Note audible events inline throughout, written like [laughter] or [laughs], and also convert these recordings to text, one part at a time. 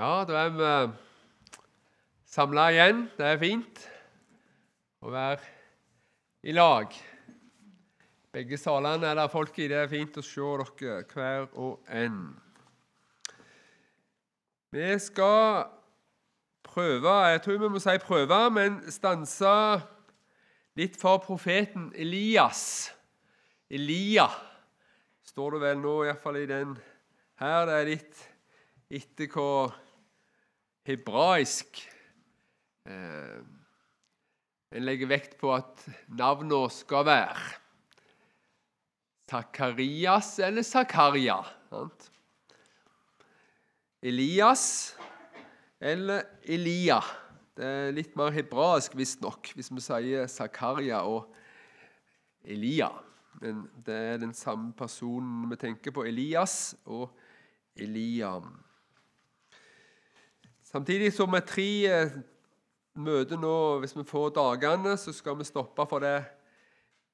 Ja, da er vi samla igjen. Det er fint å være i lag. Begge salene er det folk i. Det er fint å se dere hver og en. Vi skal prøve Jeg tror vi må si prøve, men stanse litt for profeten Elias. Elia står det vel nå, iallfall i den her. Det er litt etter hva hebraisk eh, En legger vekt på at navnene skal være. Zakarias eller Zakaria. Sant? Elias eller Elia. Det er litt mer hebraisk, visstnok, hvis vi sier Zakaria og Elia. Men det er den samme personen vi tenker på. Elias og Elia. Samtidig som vi tre eh, møter nå, hvis vi får dagene, så skal vi stoppe for det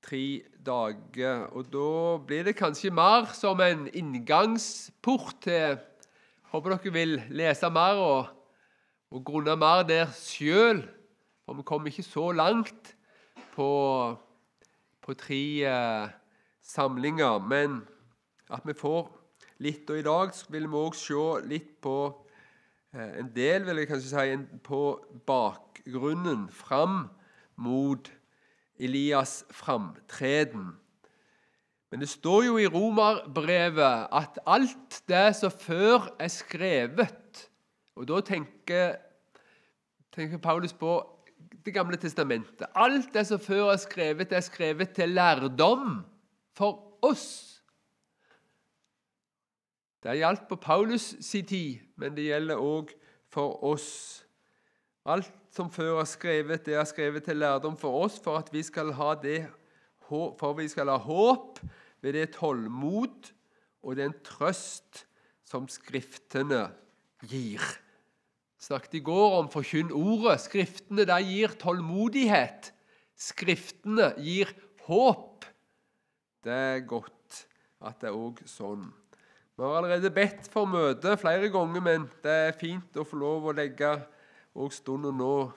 tre dager. Og da blir det kanskje mer som en inngangsport til Håper dere vil lese mer og, og grunne mer der sjøl. For vi kommer ikke så langt på, på tre eh, samlinger. Men at vi får litt. Og i dag vil vi òg se litt på en del, vil jeg kanskje si, på bakgrunnen fram mot Elias' framtreden. Men det står jo i romerbrevet at alt det som før er skrevet Og da tenker, tenker Paulus på Det gamle testamentet. Alt det som før er skrevet, er skrevet til lærdom for oss. Det gjaldt på Paulus sin tid, men det gjelder òg for oss. Alt som før er skrevet, det er skrevet til lærdom for oss, for at vi skal ha, det, for vi skal ha håp ved det tålmod og den trøst som Skriftene gir. Jeg snakket i går om 'forkynn ordet'. Skriftene der gir tålmodighet. Skriftene gir håp. Det er godt at det er òg sånn. Vi har allerede bedt for møte flere ganger, men det er fint å få lov å legge òg stunden nå.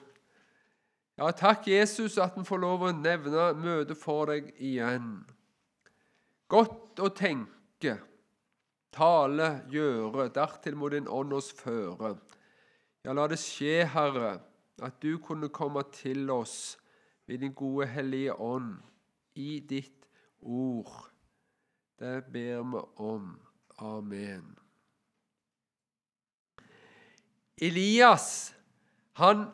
Ja, takk, Jesus, at vi får lov å nevne møtet for deg igjen. Godt å tenke, tale, gjøre, dertil må din ånd oss føre. Ja, la det skje, Herre, at du kunne komme til oss ved din gode Hellige Ånd i ditt ord. Det ber vi om. Amen. Elias han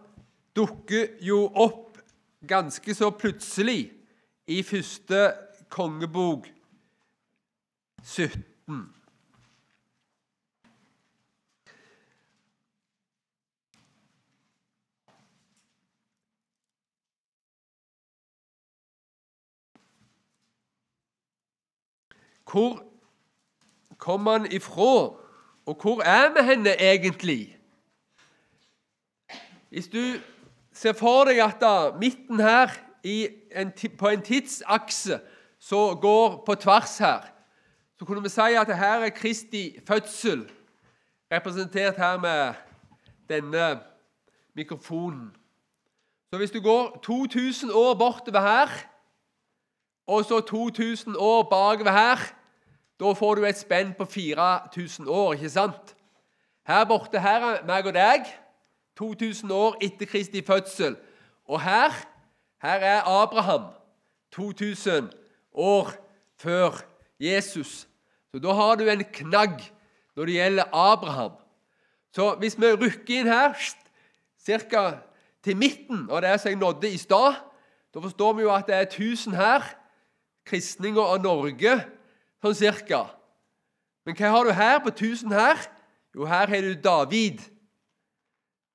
dukker jo opp ganske så plutselig i første kongebok 17. Hvor kom han ifra? Og hvor er vi henne egentlig? Hvis du ser for deg at da, midten her en, på en tidsakse som går på tvers her, så kunne vi si at her er Kristi fødsel, representert her med denne mikrofonen. Så hvis du går 2000 år bortover her, og så 2000 år bakover her, da får du et spenn på 4000 år, ikke sant? Her borte her er meg og deg 2000 år etter Kristi fødsel. Og her her er Abraham 2000 år før Jesus. Så da har du en knagg når det gjelder Abraham. Så hvis vi rykker inn her ca. til midten av det som jeg nådde i stad, da forstår vi jo at det er 1000 her, kristninger av Norge sånn cirka. Men hva har du her på 1000 her? Jo, her har du David.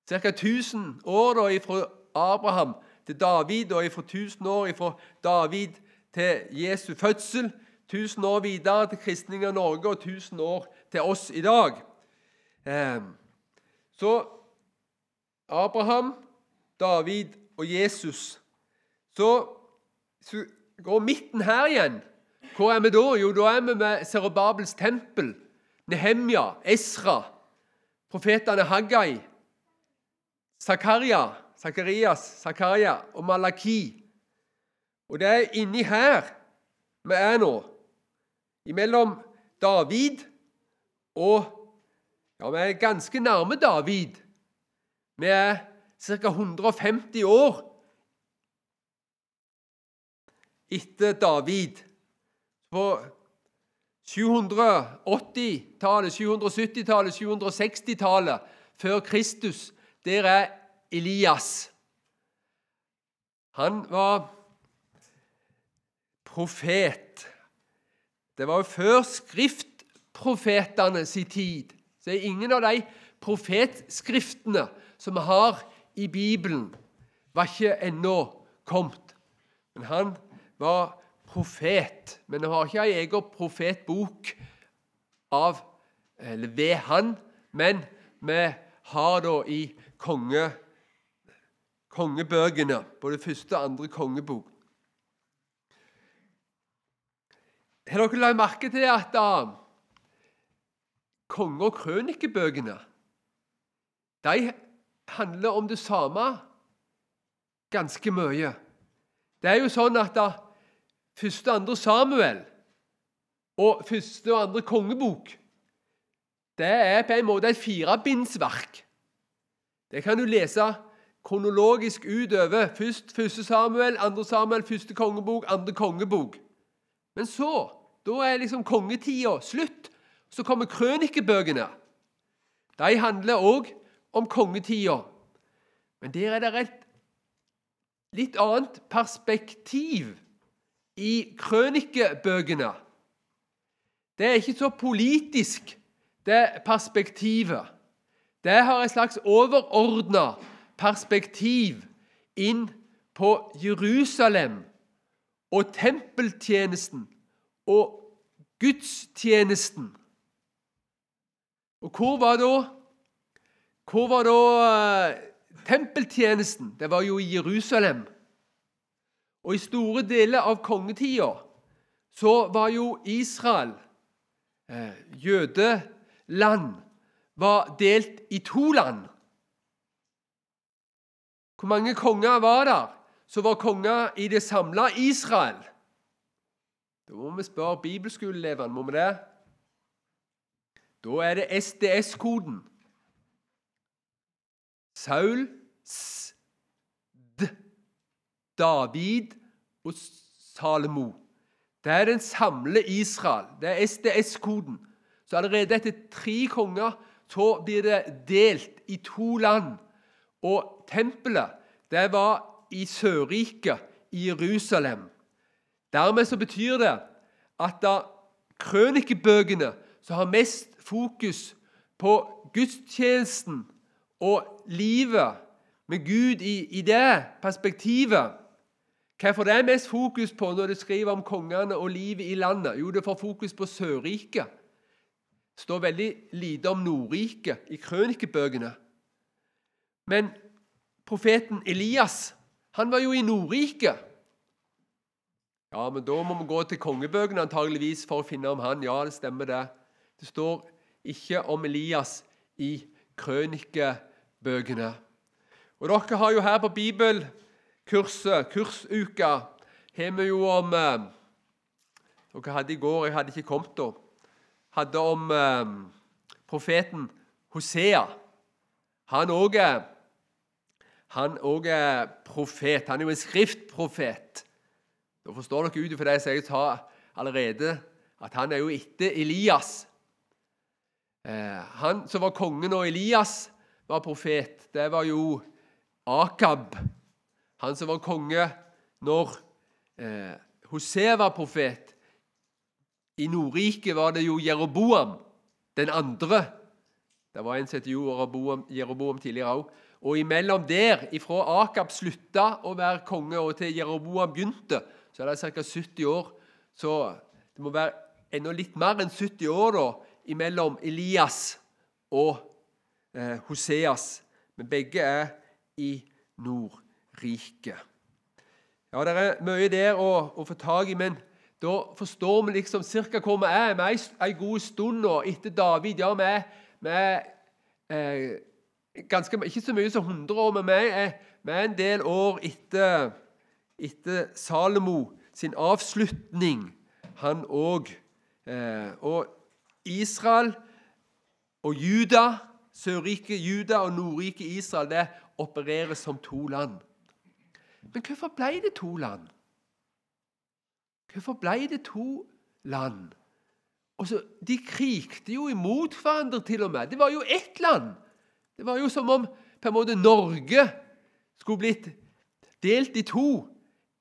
Ca. 1000 år da fra Abraham til David, og fra 1000 år fra David til Jesu fødsel. 1000 år videre til kristning av Norge og 1000 år til oss i dag. Ehm, så Abraham, David og Jesus. Så, så går midten her igjen hvor er vi da? Jo, da er vi med Serubabels tempel, Nehemja, Esra. profetene Haggai, Zakaria, Zakarias, Zakaria og Malaki. Og det er inni her vi er nå, imellom David og Ja, vi er ganske nærme David. Vi er ca. 150 år etter David. På 780-tallet, 770-tallet, 760-tallet før Kristus, der er Elias. Han var profet. Det var jo før skriftprofetene sin tid. Så er ingen av de profetskriftene som vi har i Bibelen, var ikke ennå kommet. Men han var profet. Men vi har ikke ei egen profetbok av, eller ved han, men vi har da i konge, kongebøkene, både første og andre kongebok. Har dere lagt merke til at uh, konge- og krønikebøkene de handler om det samme ganske mye? Det er jo sånn at da, første og andre Samuel og første og andre kongebok det er på en måte et firebindsverk. Det kan du lese kronologisk utover. Først første Samuel, andre Samuel, første kongebok, andre kongebok. Men så da er liksom kongetida slutt. Så kommer krønikebøkene. De handler òg om kongetida. Men der er det et litt annet perspektiv i krønikebøkene. Det er ikke så politisk, det perspektivet. Det har et slags overordna perspektiv inn på Jerusalem og tempeltjenesten og gudstjenesten. Og hvor var da Hvor var da uh, tempeltjenesten? Det var jo i Jerusalem. Og i store deler av kongetida så var jo Israel, eh, jødeland, var delt i to land. Hvor mange konger var der som var konger i det samla Israel? Da må vi spørre bibelskoleelevene, må vi det? Da er det SDS-koden. Saul, S, David og Salomo. Det er den samle Israel. Det er SDS-koden. Så allerede etter tre konger så blir det delt i to land. Og tempelet det var i Sørriket, i Jerusalem. Dermed så betyr det at da krønikebøkene som har mest fokus på gudstjenesten og livet med Gud i, i det perspektivet Hvorfor det er mest fokus på når du skriver om kongene og livet i landet? Jo, det får fokus på Sørriket. Det står veldig lite om Nordriket i krønikebøkene. Men profeten Elias han var jo i Nordriket. Ja, men da må vi gå til kongebøkene antageligvis for å finne om han. Ja, det stemmer det. Det står ikke om Elias i krønikebøkene. Og Dere har jo her på bibelkurset, kursuka, har vi jo om Dere hadde i går, jeg hadde ikke kommet da. Hadde om eh, profeten Hosea. Han òg han er profet. Han er jo en skriftprofet. Da forstår dere ut ifra det jeg sa allerede, at han er jo etter Elias. Eh, han som var kongen og Elias var profet, det var jo Akab. Han som var konge når eh, Hosea var profet. I Nordriket var det jo Jeroboam, den andre. Det var en som het Jeroboam, Jeroboam tidligere òg. Og imellom der, ifra Akab slutta å være konge og til Jeroboam begynte, så er det ca. 70 år. Så det må være enda litt mer enn 70 år da, imellom Elias og eh, Hoseas. Men begge er i Nordriket. Ja, det er mye der å, å få tak i, men da forstår vi liksom cirka hvor vi er. Vi er en god stund nå etter David. Ja, vi er, vi er eh, ganske, Ikke så mye som 100 år, men vi er, vi er en del år etter, etter Salomo sin avslutning. Han òg. Eh, og Israel og Juda, Sørriket Juda og Nordriket Israel, det opereres som to land. Men hvorfor ble det to land? Hvorfor ble det to land? Og så, De krigte jo imot hverandre, til og med. Det var jo ett land. Det var jo som om på en måte Norge skulle blitt delt i to.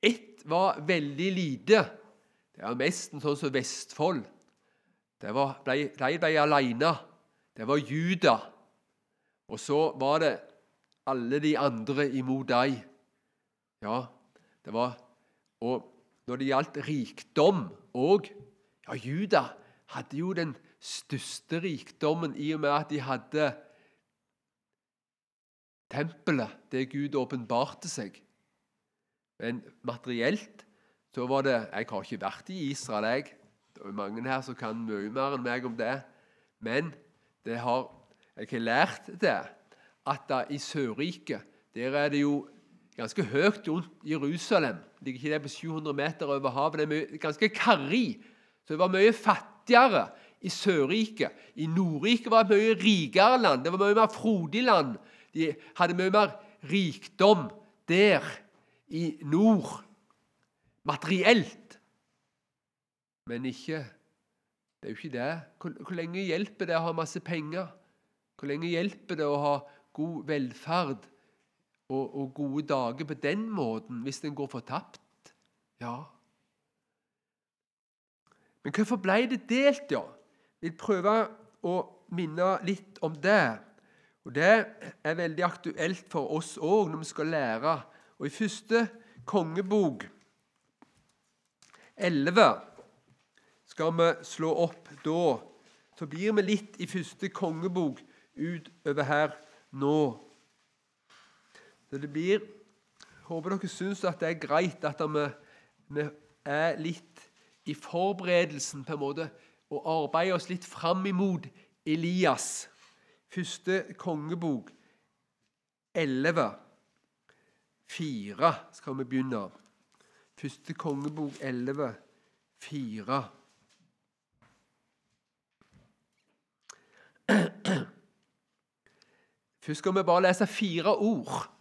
Ett var veldig lite. Det var nesten sånn som Vestfold. Var, ble, de ble alene. Det var Juda. Og så var det alle de andre imot dem. Ja, det var Og når det gjaldt rikdom òg Ja, Juda hadde jo den største rikdommen i og med at de hadde tempelet, det Gud åpenbarte seg. Men materielt så var det Jeg har ikke vært i Israel, jeg. Det er mange her som kan mye mer enn meg om det. Men det har, jeg har lært det, at da i Sørriket der er det jo ganske høyt rundt Jerusalem. Ligger ikke det på 700 meter over havet? Det er ganske karrig. Så det var mye fattigere i Sørriket. I Nordriket var det mye rikere land. Det var mye mer frodig land. De hadde mye mer rikdom der i nord, materielt. Men ikke Det er jo ikke det. Hvor, hvor lenge hjelper det å ha masse penger? Hvor lenge hjelper det å ha god velferd og, og gode dager på den måten hvis den går fortapt? Ja. Men hvorfor ble det delt, ja? Jeg vil prøve å minne litt om det. Og Det er veldig aktuelt for oss òg når vi skal lære. Og I første kongebok 11 skal vi slå opp da. Så blir vi litt i første kongebok utover her nå. Så det blir Håper dere syns at det er greit at vi, vi er litt i forberedelsen på en måte, og arbeider oss litt fram imot Elias. Første kongebok 11, 4 skal vi begynne. Første kongebok 11, 4. Først skal vi bare lese fire ord.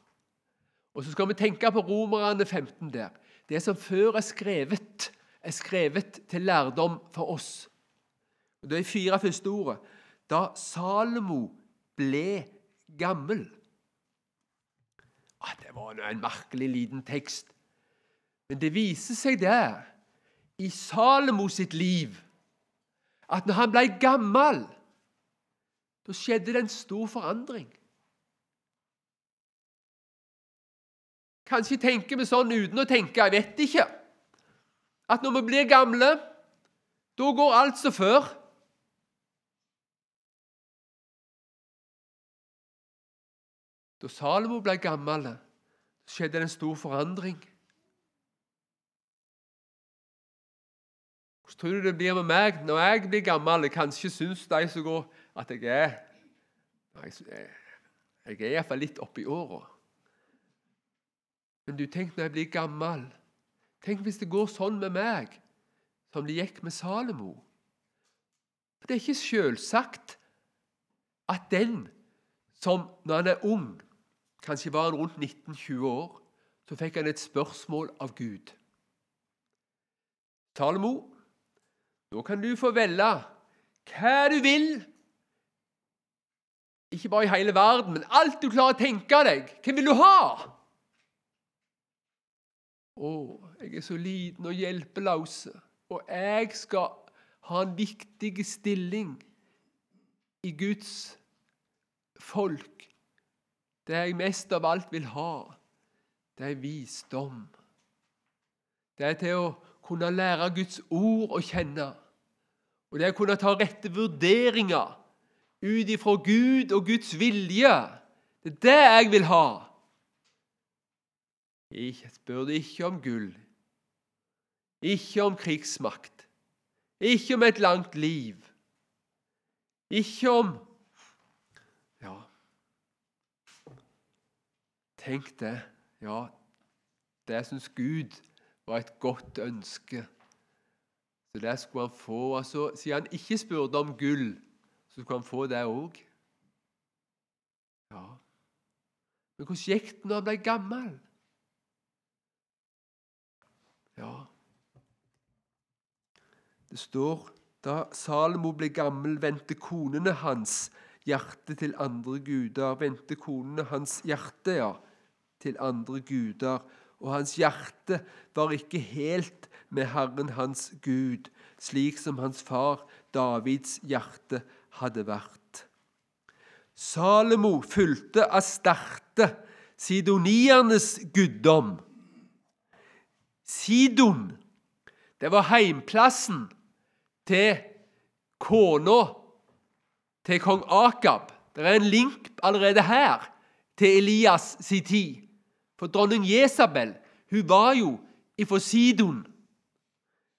Og så skal vi tenke på Romerne 15 der. Det som før er skrevet, er skrevet til lærdom for oss. Det er fire første ordet. Da Salomo ble gammel ah, Det var en merkelig liten tekst. Men det viser seg der, i Salomo sitt liv, at når han ble gammel, da skjedde det en stor forandring. Kanskje tenker vi sånn uten å tenke, jeg vet ikke. At når vi blir gamle, da går alt som før. Da Salomo ble gammel, skjedde det en stor forandring. Hvordan tror du det blir med meg når jeg blir gammel? Kanskje syns de som går, at jeg er Jeg er iallfall litt oppi åra. Men du, tenk når jeg blir gammel. Tenk hvis det går sånn med meg som det gikk med Salomo. For Det er ikke selvsagt at den som når han er ung, kanskje var han rundt 19-20 år, så fikk han et spørsmål av Gud. Salomo, nå kan du få velge hva du vil. Ikke bare i hele verden, men alt du klarer å tenke deg. Hvem vil du ha? 'Å, jeg er så liten og hjelpeløs, og jeg skal ha en viktig stilling i Guds folk.' Det jeg mest av alt vil ha, det er visdom. Det er til å kunne lære Guds ord å kjenne. Og det er å kunne ta rette vurderinger ut ifra Gud og Guds vilje. Det er det jeg vil ha. Jeg spurte ikke om gull, ikke om krigsmakt, ikke om et langt liv, ikke om ja, Tenk det. Ja, det syns Gud var et godt ønske. Så det skulle han få. Og så, Siden han ikke spurte om gull, så skulle han få det òg. Ja. Men hvordan gikk det når han ble gammel? Ja Det står da Salomo ble gammel, vendte konene hans hjerte til andre guder. Vendte konene hans hjerte, ja, til andre guder. Og hans hjerte var ikke helt med Herren hans Gud, slik som hans far Davids hjerte hadde vært. Salomo fulgte Astarte, sidoniernes guddom. Sidon, det var heimplassen til kona til kong Akab. Det er en link allerede her til Elias sin tid. For dronning Jesabel hun var jo ifra Sidon.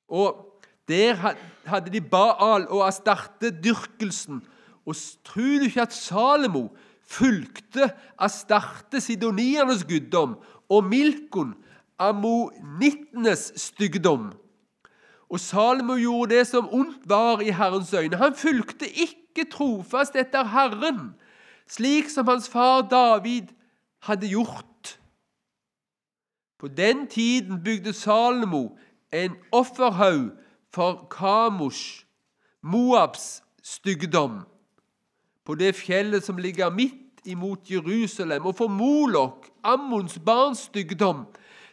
Og der hadde de Baal og Astarte-dyrkelsen. Og tror du ikke at Salomo fulgte Astarte, sidoniernes guddom, og Milkon, ammonittenes stygdom? Og Salomo gjorde det som ondt var i Herrens øyne. Han fulgte ikke trofast etter Herren, slik som hans far David hadde gjort. På den tiden bygde Salomo en offerhaug for Kamosh, Moabs stygdom, på det fjellet som ligger midt imot Jerusalem, og for Molok, Ammons barns stygdom,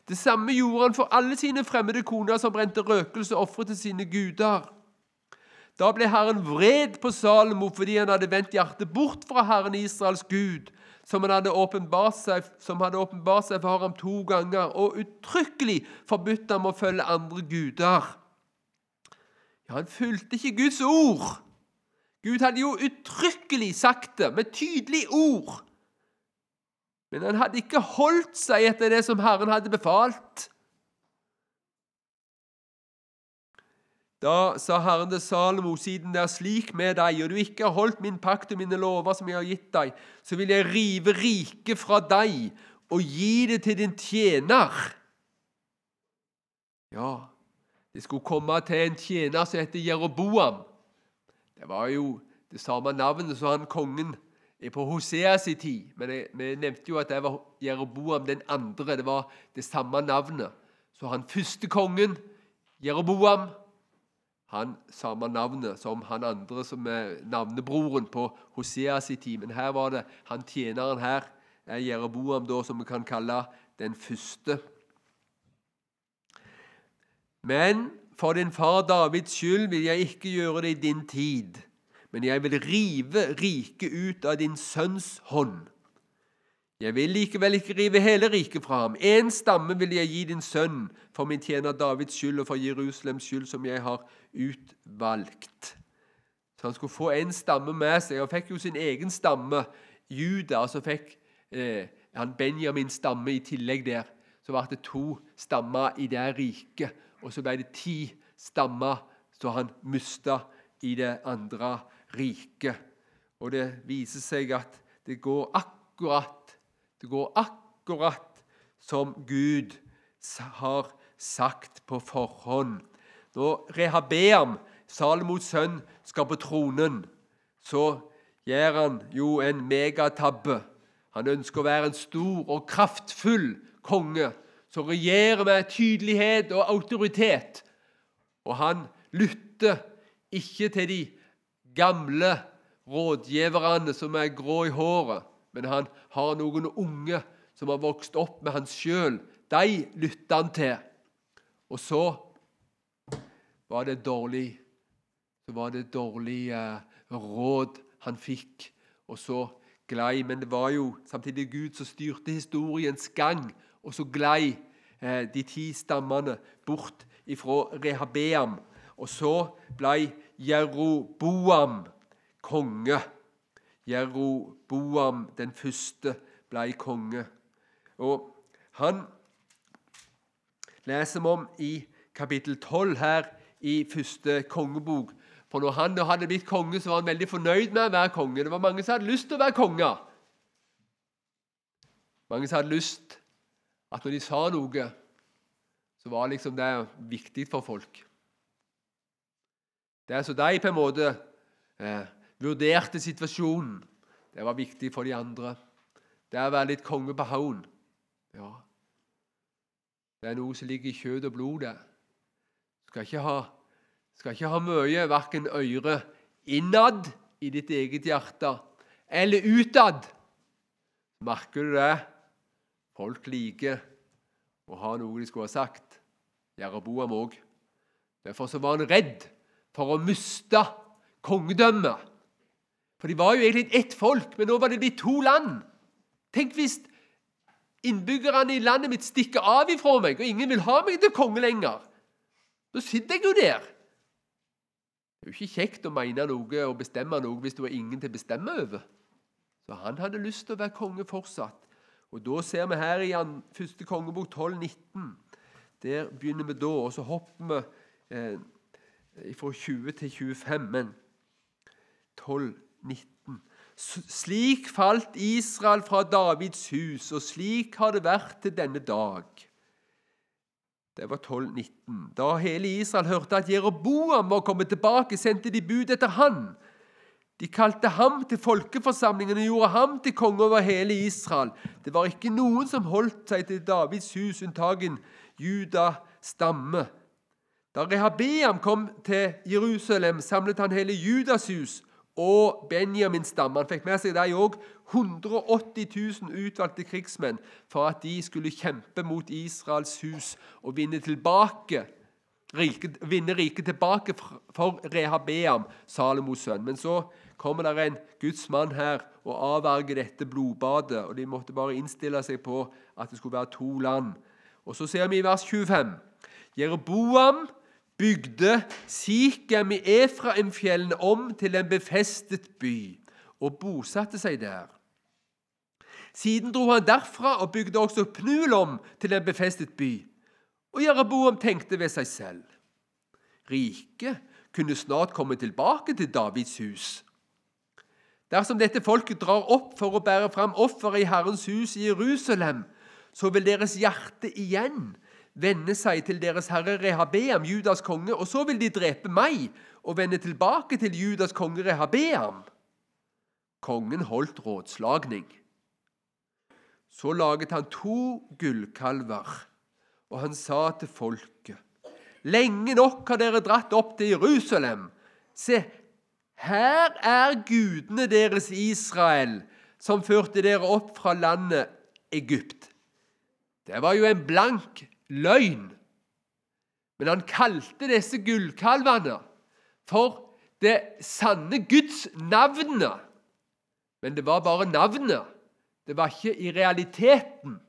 det samme gjorde han for alle sine fremmede koner som brente røkelse og ofre til sine guder. Da ble Herren vred på Salomo fordi han hadde vendt hjertet bort fra Herren Israels Gud, som han hadde åpenbart seg, åpenbart seg for ham to ganger, og uttrykkelig forbudt ham å følge andre guder. Ja, Han fulgte ikke Guds ord. Gud hadde jo uttrykkelig sagt det med tydelige ord. Men han hadde ikke holdt seg etter det som Herren hadde befalt. Da sa Herren til Salomo, siden det er slik med deg, og du ikke har holdt min pakt og mine lover som jeg har gitt deg, så vil jeg rive riket fra deg og gi det til din tjener. Ja, det skulle komme til en tjener som heter Jeroboam. Det var jo det samme navnet som han kongen på Hoseas tid. Men jeg, vi nevnte jo at det var Jeroboam den andre. Det var det samme navnet. Så han første kongen, Jeroboam, han samme navnet som han andre som er navnebroren på Hoseas tid. Men her var det han tjeneren her, er Jeroboam, da, som vi kan kalle den første. Men for din far Davids skyld vil jeg ikke gjøre det i din tid men jeg vil rive riket ut av din sønns hånd. Jeg vil likevel ikke rive hele riket fra ham. Én stamme vil jeg gi din sønn for min tjener Davids skyld og for Jerusalems skyld, som jeg har utvalgt. Så han skulle få en stamme med seg. Han fikk jo sin egen stamme, Juda, og så fikk eh, han Benjamins stamme i tillegg der. Så ble det to stammer i det riket, og så ble det ti stammer som han mista i det andre rike. Og det viser seg at det går akkurat det går akkurat som Gud har sagt på forhånd. Når Rehabeam, Salomos sønn, skal på tronen, så gjør han jo en megatabbe. Han ønsker å være en stor og kraftfull konge som regjerer med tydelighet og autoritet. Og han lytter ikke til de gamle rådgiverne som er grå i håret, men han har noen unge som har vokst opp med han sjøl. De lytta han til. Og så var det dårlig Så var det dårlig eh, råd han fikk, og så glei Men det var jo samtidig Gud som styrte historiens gang, og så glei eh, de ti stammene bort ifra Rehabeam. Og så ble Jeroboam konge. Jeroboam den første ble konge. Og Han leser vi om i kapittel 12 her i første kongebok. For når han hadde blitt konge, så var han veldig fornøyd med å være konge. Det var mange som hadde lyst til å være konge. Mange som hadde lyst at når de sa noe, så var liksom det viktig for folk. Det er så de på en måte eh, vurderte situasjonen. Det var viktig for de andre. Det er å være litt konge på haugen. Ja. Det er noe som ligger i kjøtt og blod, det. Skal ikke ha, skal ikke ha mye, verken øre innad i ditt eget hjerte eller utad. Merker du det? Folk liker å ha noe de skulle ha sagt. Jeroboam òg. Derfor så var han redd for å miste kongedømmet. For de var jo egentlig ett folk, men nå var det blitt to land. Tenk hvis innbyggerne i landet mitt stikker av ifra meg, og ingen vil ha meg til konge lenger. Da sitter jeg jo der. Det er jo ikke kjekt å mene noe og bestemme noe hvis du har ingen til å bestemme over. Så han hadde lyst til å være konge fortsatt. Og Da ser vi her i første kongebok 12-19. Der begynner vi da, og så hopper vi eh, fra 20 til 25. Men 12-19. Slik falt Israel fra Davids hus, og slik har det vært til denne dag. Det var 12-19. Da hele Israel hørte at Jeroboam var kommet tilbake, sendte de bud etter han. De kalte ham til folkeforsamlingen og gjorde ham til konge over hele Israel. Det var ikke noen som holdt seg til Davids hus, unntagen Juda stamme. Da Rehabeam kom til Jerusalem, samlet han hele Judas hus og Benjamins stamme. Han fikk med seg de òg 180 000 utvalgte krigsmenn for at de skulle kjempe mot Israels hus og vinne tilbake rike, vinne riket tilbake for Rehabeam, Salomos sønn. Men så kommer det en Guds mann her og avverger dette blodbadet. og De måtte bare innstille seg på at det skulle være to land. Og Så ser vi i vers 25. Jeroboam bygde Sikhem i Efraimfjellene om til en befestet by og bosatte seg der. Siden dro han derfra og bygde også Pnul om til en befestet by. Og Jeroboam tenkte ved seg selv. Riket kunne snart komme tilbake til Davids hus. Dersom dette folket drar opp for å bære fram offeret i Herrens hus i Jerusalem, så vil deres hjerte igjen vende seg til deres herre Rehabeam, Judas konge, og så vil de drepe meg og vende tilbake til Judas konge Rehabeam. Kongen holdt rådslagning. Så laget han to gullkalver, og han sa til folket.: Lenge nok har dere dratt opp til Jerusalem. Se, her er gudene deres Israel, som førte dere opp fra landet Egypt. Det var jo en blank løgn. Men han kalte disse gullkalvene for det sanne Guds navnet. Men det var bare navnet. Det var ikke i realiteten.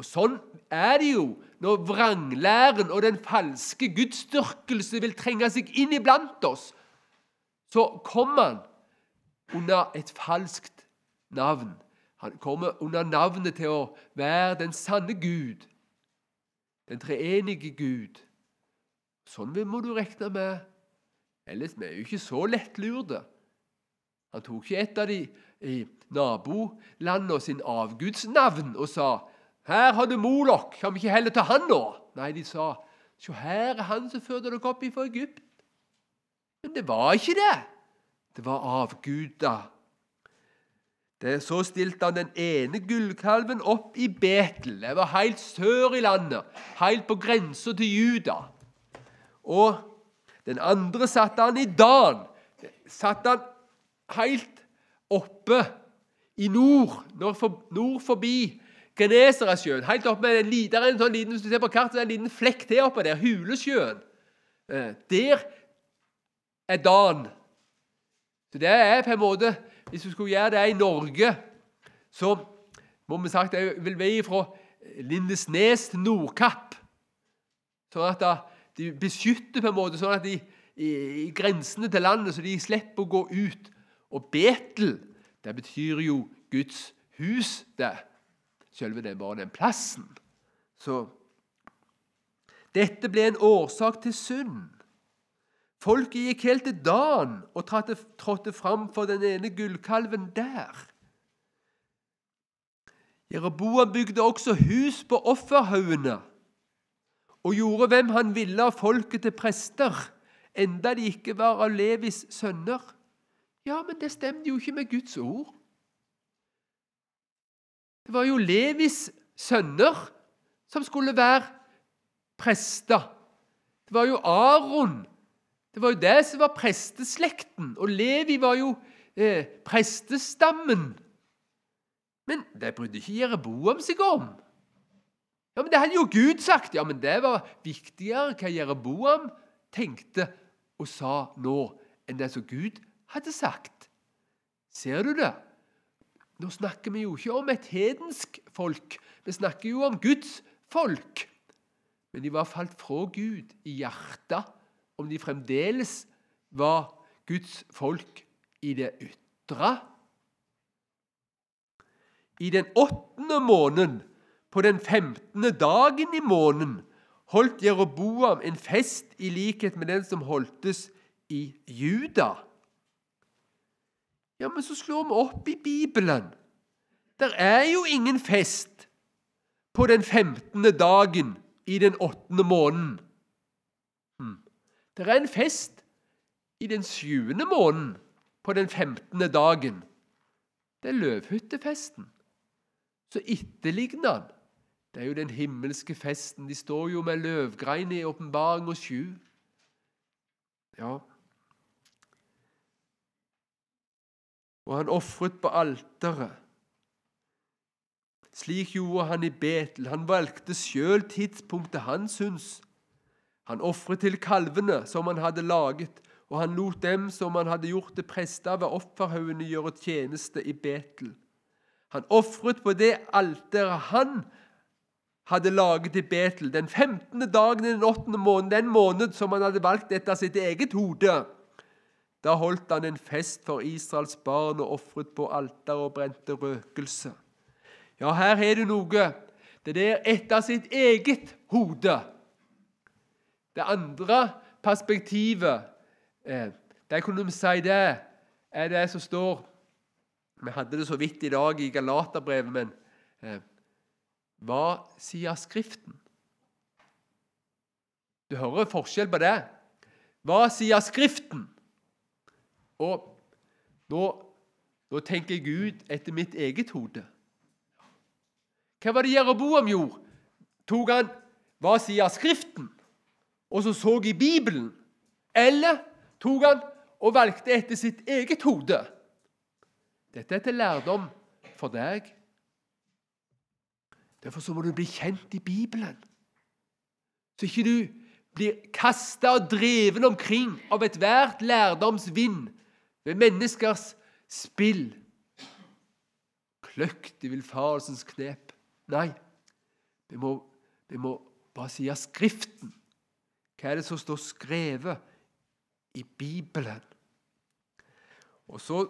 Og Sånn er det jo når vranglæren og den falske gudsdyrkelse vil trenge seg inn iblant oss. Så kommer han under et falskt navn. Han kommer under navnet til å være den sanne Gud den treenige Gud. Sånn må du regne med. Ellers vi er jo ikke så lettlurte. Han tok ikke et av de i nabolandene sin avgudsnavn og sa 'Her har du Molok, kan vi ikke heller ta han nå?' Nei, de sa 'Se, her er han som førte dere opp fra Egypt.' Men det var ikke det. Det var avguder det, så stilte han den ene gullkalven opp i Betel. Det var helt sør i landet, helt på grensa til Juda. Og den andre satte han i Dan. Satte han helt oppe i nord, nord forbi Genesaretsjøen. Helt oppe med en liten, en sånn liten, hvis du ser på kartet, en liten flekk til oppe der, Hulesjøen. Eh, der er Dan. Så det er på en måte hvis vi skulle gjøre det i Norge, så må vi sagt det vil være fra Lindesnes til Nordkapp. Sånn at de beskytter på en måte sånn at de i, i grensene til landet, så de slipper å gå ut. Og Betel, det betyr jo Guds hus, det. Selve det bare den plassen. Så dette ble en årsak til synd. Folket gikk helt til Dan og trådte fram for den ene gullkalven der. Jeroboa bygde også hus på offerhaugene og gjorde hvem han ville av folket til prester, enda de ikke var av Levis sønner. Ja, men det stemte jo ikke med Guds ord. Det var jo Levis sønner som skulle være prester. Det var jo Aron. Det var jo det som var presteslekten. Og Levi var jo eh, prestestammen. Men det brydde ikke Jereboam seg om. Ja, men Det hadde jo Gud sagt. Ja, men Det var viktigere hva Jereboam tenkte og sa nå, enn det som Gud hadde sagt. Ser du det? Nå snakker vi jo ikke om et hedensk folk, vi snakker jo om Guds folk. Men de var falt fra Gud i hjertet, om de fremdeles var Guds folk i det ytre. I den åttende måneden, på den femtende dagen i måneden, holdt Jeroboam en fest i likhet med den som holdtes i Juda. Ja, men så slår vi opp i Bibelen. Der er jo ingen fest på den femtende dagen i den åttende måneden. Det er en fest i den sjuende måneden på den femtende dagen. Det er løvhyttefesten. Så etterligner han. Det er jo den himmelske festen. De står jo med løvgreiner i åpenbaring og sju. Ja. Og han ofret på alteret. Slik gjorde han i Betel. Han valgte sjøl tidspunktet han syntes. Han ofret til kalvene som han hadde laget, og han lot dem som han hadde gjort til prester ved offerhaugene, gjøre tjeneste i Betel. Han ofret på det alteret han hadde laget i Betel, den 15. dagen i den 8. måneden, den måned som han hadde valgt etter sitt eget hode. Da holdt han en fest for Israels barn og ofret på alter og brente røkelse. Ja, her er det noe. Det der etter sitt eget hode. Det andre perspektivet, eh, Der kunne vi si det, er det som står Vi hadde det så vidt i dag i Galaterbrevet, men eh, hva sier Skriften? Du hører forskjell på det. Hva sier Skriften? Og nå, nå tenker jeg Gud etter mitt eget hode. Hva var det Jeroboam gjorde? Tok han hva sier Skriften, og så så i Bibelen? Eller tok han og valgte etter sitt eget hode? Dette er til lærdom for deg. Derfor så må du bli kjent i Bibelen, så ikke du blir kasta og dreven omkring av ethvert lærdomsvind ved menneskers spill. Kløkt i villfarelsens knep. Nei, vi må, vi må bare si av Skriften. Hva er det som står skrevet i Bibelen? Og så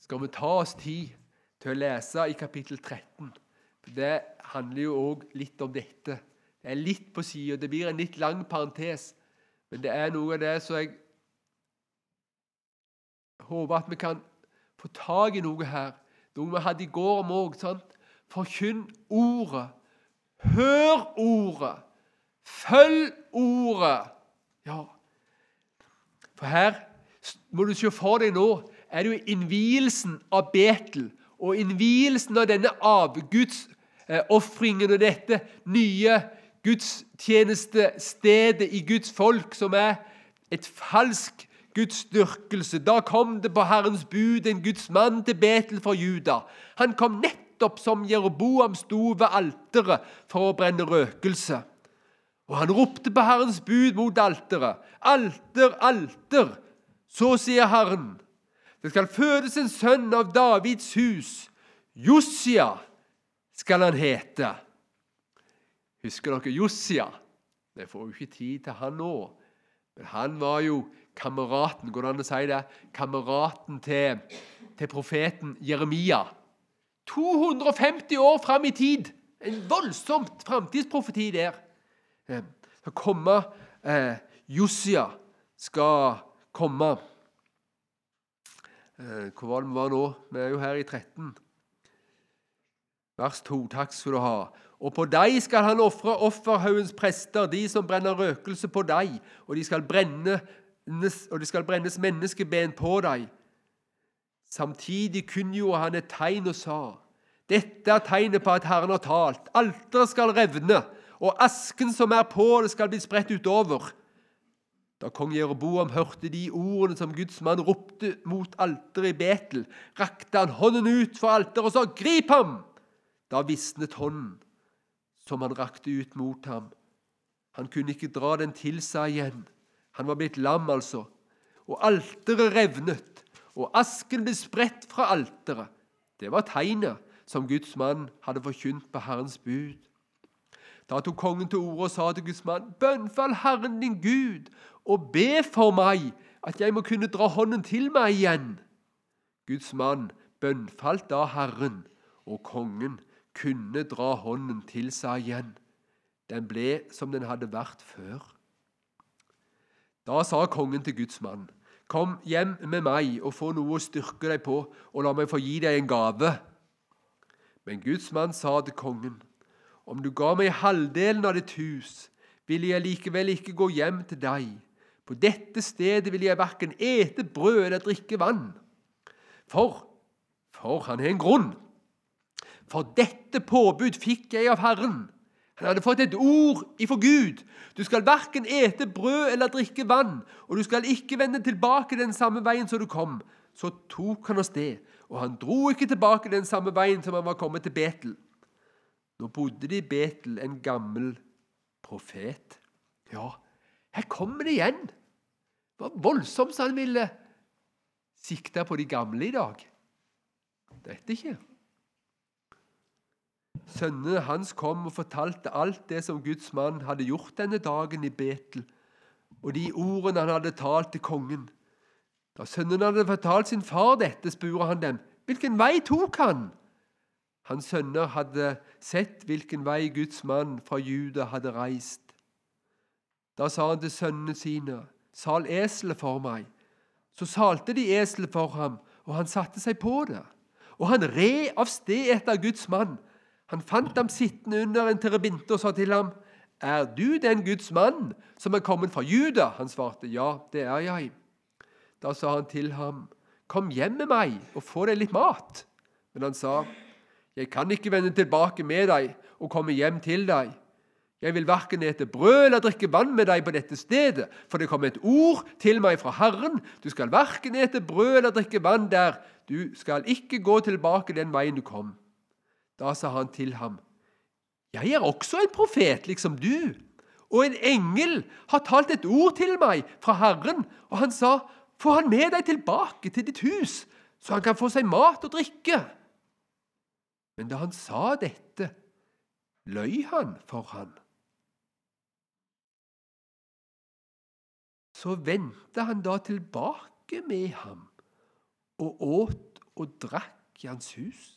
skal vi ta oss tid til å lese i kapittel 13. For Det handler jo òg litt om dette. Det er litt på sida. Det blir en litt lang parentes. Men det er noe av det som jeg håper at vi kan få tak i noe her. Noe vi hadde i går om òg. Forkynn ordet. Hør ordet. Følg ordet. Ja. For her må du se for deg nå er det jo innvielsen av Betel og innvielsen av denne avgudsofringen og dette nye gudstjenestestedet i Guds folk, som er et falsk gudsdyrkelse. Da kom det på Herrens bud en Guds mann til Betel for Juda. Han kom nettopp som Jeroboam sto ved alteret for å brenne røkelse. Og han ropte på Herrens bud mot alteret. Alter, alter! Så sier Herren. Det skal fødes en sønn av Davids hus. Josia skal han hete. Husker dere Josia? Vi får jo ikke tid til han nå. Men han var jo kameraten går det an å si det, kameraten til, til profeten Jeremia. 250 år fram i tid! En voldsomt framtidsprofeti der. Eh, skal komme eh, Josia skal komme. Eh, hvor var det vi var nå? Vi er jo her i 13. Vers 2. Takk skal du ha. Og på deg skal han ofre offerhaugens prester, de som brenner røkelse på deg, og, de skal brenne, og det skal brennes menneskeben på deg. Samtidig kunngjorde han et tegn og sa:" Dette er tegnet på at Herren har talt. Alteret skal revne, og asken som er på det, skal bli spredt utover. Da kong Jeroboam hørte de ordene som Guds mann ropte mot alteret i Betel, rakte han hånden ut for alteret og sa, 'Grip ham!' Da visnet hånden som han rakte ut mot ham. Han kunne ikke dra den til seg igjen. Han var blitt lam, altså. Og alteret revnet, og asken ble spredt fra alteret. Det var tegnet som Guds mann hadde forkynt på Herrens bud. Da tok kongen til orde og sa til Guds mann.: Bønnfall Herren din Gud, og be for meg, at jeg må kunne dra hånden til meg igjen. Guds mann bønnfalt da Herren, og kongen kunne dra hånden til seg igjen. Den ble som den hadde vært før. Da sa kongen til Guds mann, Kom hjem med meg og få noe å styrke deg på, og la meg få gi deg en gave. Men Guds mann sa til kongen, Om du ga meg halvdelen av ditt hus, ville jeg likevel ikke gå hjem til deg. På dette stedet vil jeg verken ete brød eller drikke vann. For, for han har en grunn. For dette påbud fikk jeg av Herren. Han hadde fått et ord ifra Gud. Du skal verken ete brød eller drikke vann, og du skal ikke vende tilbake den samme veien som du kom. Så tok han av sted, og han dro ikke tilbake den samme veien som han var kommet til Betel. Nå bodde det i Betel en gammel profet. Ja, her kommer det igjen. Det var voldsomt så han ville sikte på de gamle i dag. Dette ikke. Sønnene hans kom og fortalte alt det som Guds mann hadde gjort denne dagen i Betel, og de ordene han hadde talt til kongen. Da sønnene hadde fortalt sin far dette, spurte han dem, hvilken vei tok han? Hans sønner hadde sett hvilken vei Guds mann fra Juda hadde reist. Da sa han til sønnene sine, sal eselet for meg. Så salte de eselet for ham, og han satte seg på det. Og han red av sted etter Guds mann han fant ham sittende under en terebinte og sa til ham, Er du den Guds mann som er kommet fra Juda? Han svarte, Ja, det er jeg. Da sa han til ham, Kom hjem med meg og få deg litt mat. Men han sa, Jeg kan ikke vende tilbake med deg og komme hjem til deg. Jeg vil verken ete brød eller drikke vann med deg på dette stedet, for det kom et ord til meg fra Herren. Du skal verken ete brød eller drikke vann der. Du skal ikke gå tilbake den veien du kom. Da sa han til ham, Jeg er også en profet, liksom du. Og en engel har talt et ord til meg fra Herren, og han sa, Få han med deg tilbake til ditt hus, så han kan få seg mat og drikke. Men da han sa dette, løy han for han. Så vendte han da tilbake med ham og åt og drakk i hans hus.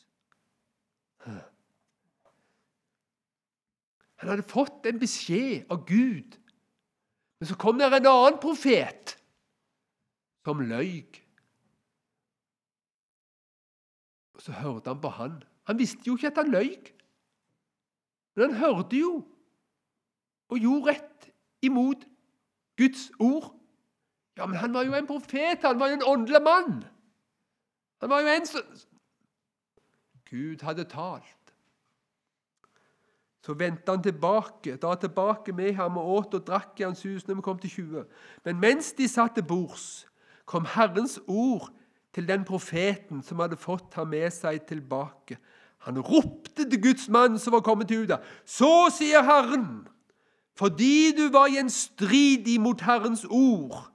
Han hadde fått en beskjed av Gud. Men så kom der en annen profet som løy. Og så hørte han på han. Han visste jo ikke at han løy. Men han hørte jo og gjorde rett imot Guds ord. Ja, men han var jo en profet, han var jo en åndelig mann. Han var jo en som Gud hadde talt. Så vendte han tilbake, da tilbake med ham og åt og drakk i hans hus når vi kom til 20. Men mens de satt til bords, kom Herrens ord til den profeten som hadde fått ham med seg tilbake. Han ropte til Guds mann som var kommet til Juda. Så sier Herren, fordi du var gjenstridig mot Herrens ord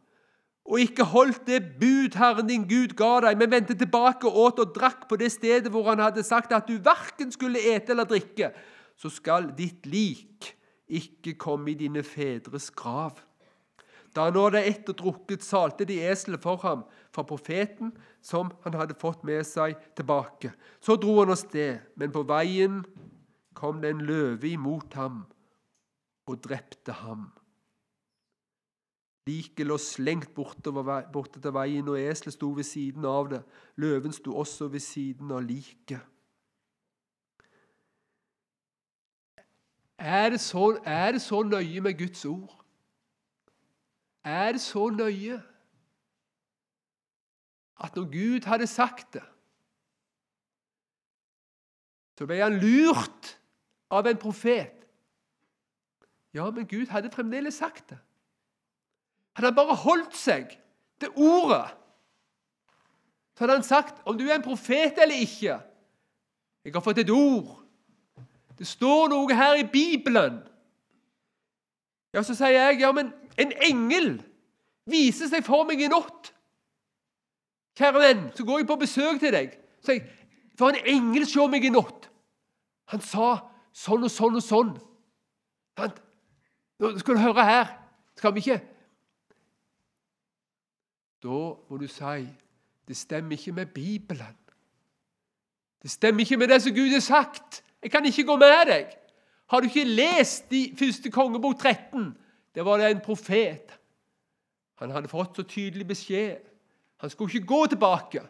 og ikke holdt det bud Herren din Gud ga deg, men vendte tilbake og åt og drakk på det stedet hvor han hadde sagt at du verken skulle ete eller drikke, så skal ditt lik ikke komme i dine fedres grav. Da han hadde ett og drukket, salte de eselet for ham fra profeten som han hadde fått med seg tilbake. Så dro han av sted, men på veien kom det en løve imot ham og drepte ham. Liket lå slengt borte til veien, og eselet sto ved siden av det. Løven sto også ved siden av liket. Er det, så, er det så nøye med Guds ord? Er det så nøye at når Gud hadde sagt det, så ble han lurt av en profet? Ja, men Gud hadde fremdeles sagt det. Hadde han bare holdt seg til ordet, så hadde han sagt om du er en profet eller ikke Jeg har fått et ord. Det står noe her i Bibelen. Ja, Så sier jeg ja, men en engel viser seg for meg i natt. Kjære venn, så går jeg på besøk til deg. Så jeg, For en engel så meg i natt. Han sa sånn og sånn og sånn. Nå skal du høre her. Skal vi ikke Da må du si det stemmer ikke med Bibelen. Det stemmer ikke med det som Gud har sagt. Jeg kan ikke gå med deg. Har du ikke lest i første kongebok 13? Det var det en profet. Han hadde fått så tydelig beskjed. Han skulle ikke gå tilbake.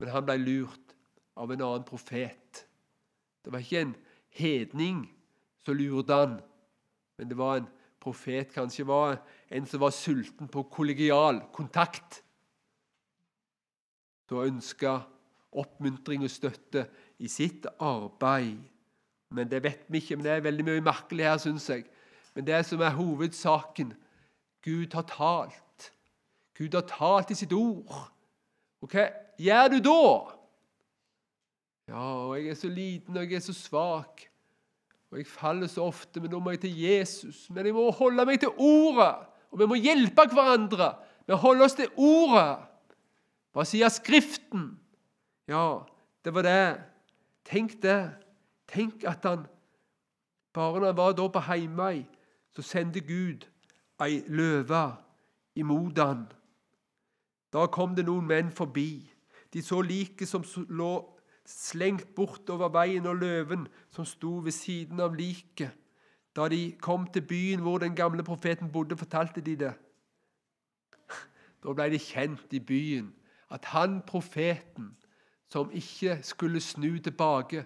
Men han ble lurt av en annen profet. Det var ikke en hedning som lurte han, men det var en profet. Kanskje var en som var sulten på kollegial kontakt. Som ønska oppmuntring og støtte i sitt arbeid. Men Det vet vi ikke, men det er veldig mye merkelig her, syns jeg. Men det som er hovedsaken Gud har talt. Gud har talt i sitt ord. Og hva gjør du da? Ja, og jeg er så liten og jeg er så svak. Og jeg faller så ofte, men nå må jeg til Jesus. Men jeg må holde meg til ordet. Og vi må hjelpe hverandre Vi holder holde oss til ordet. Hva sier Skriften? Ja, det var det. Tenk det. Tenk at han bare når han var da på heimvei, så sendte Gud ei løve imot han. Da kom det noen menn forbi. De så liket som lå slengt bortover veien, og løven som sto ved siden av liket. Da de kom til byen hvor den gamle profeten bodde, fortalte de det. [laughs] Da ble det kjent i byen at han profeten som ikke skulle snu tilbake,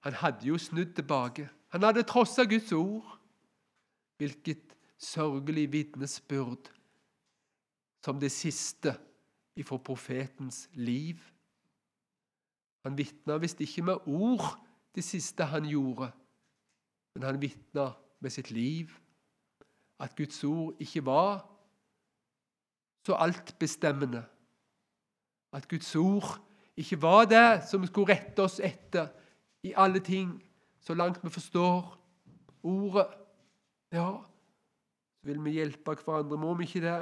han hadde jo snudd tilbake. Han hadde trossa Guds ord. Hvilket sørgelig vitnesbyrd som det siste ifra profetens liv. Han vitna visst ikke med ord det siste han gjorde, men han vitna med sitt liv. At Guds ord ikke var så altbestemmende. At Guds ord ikke var det som skulle rette oss etter i alle ting, så langt vi forstår ordet. Ja, så vil vi hjelpe hverandre, må vi ikke det?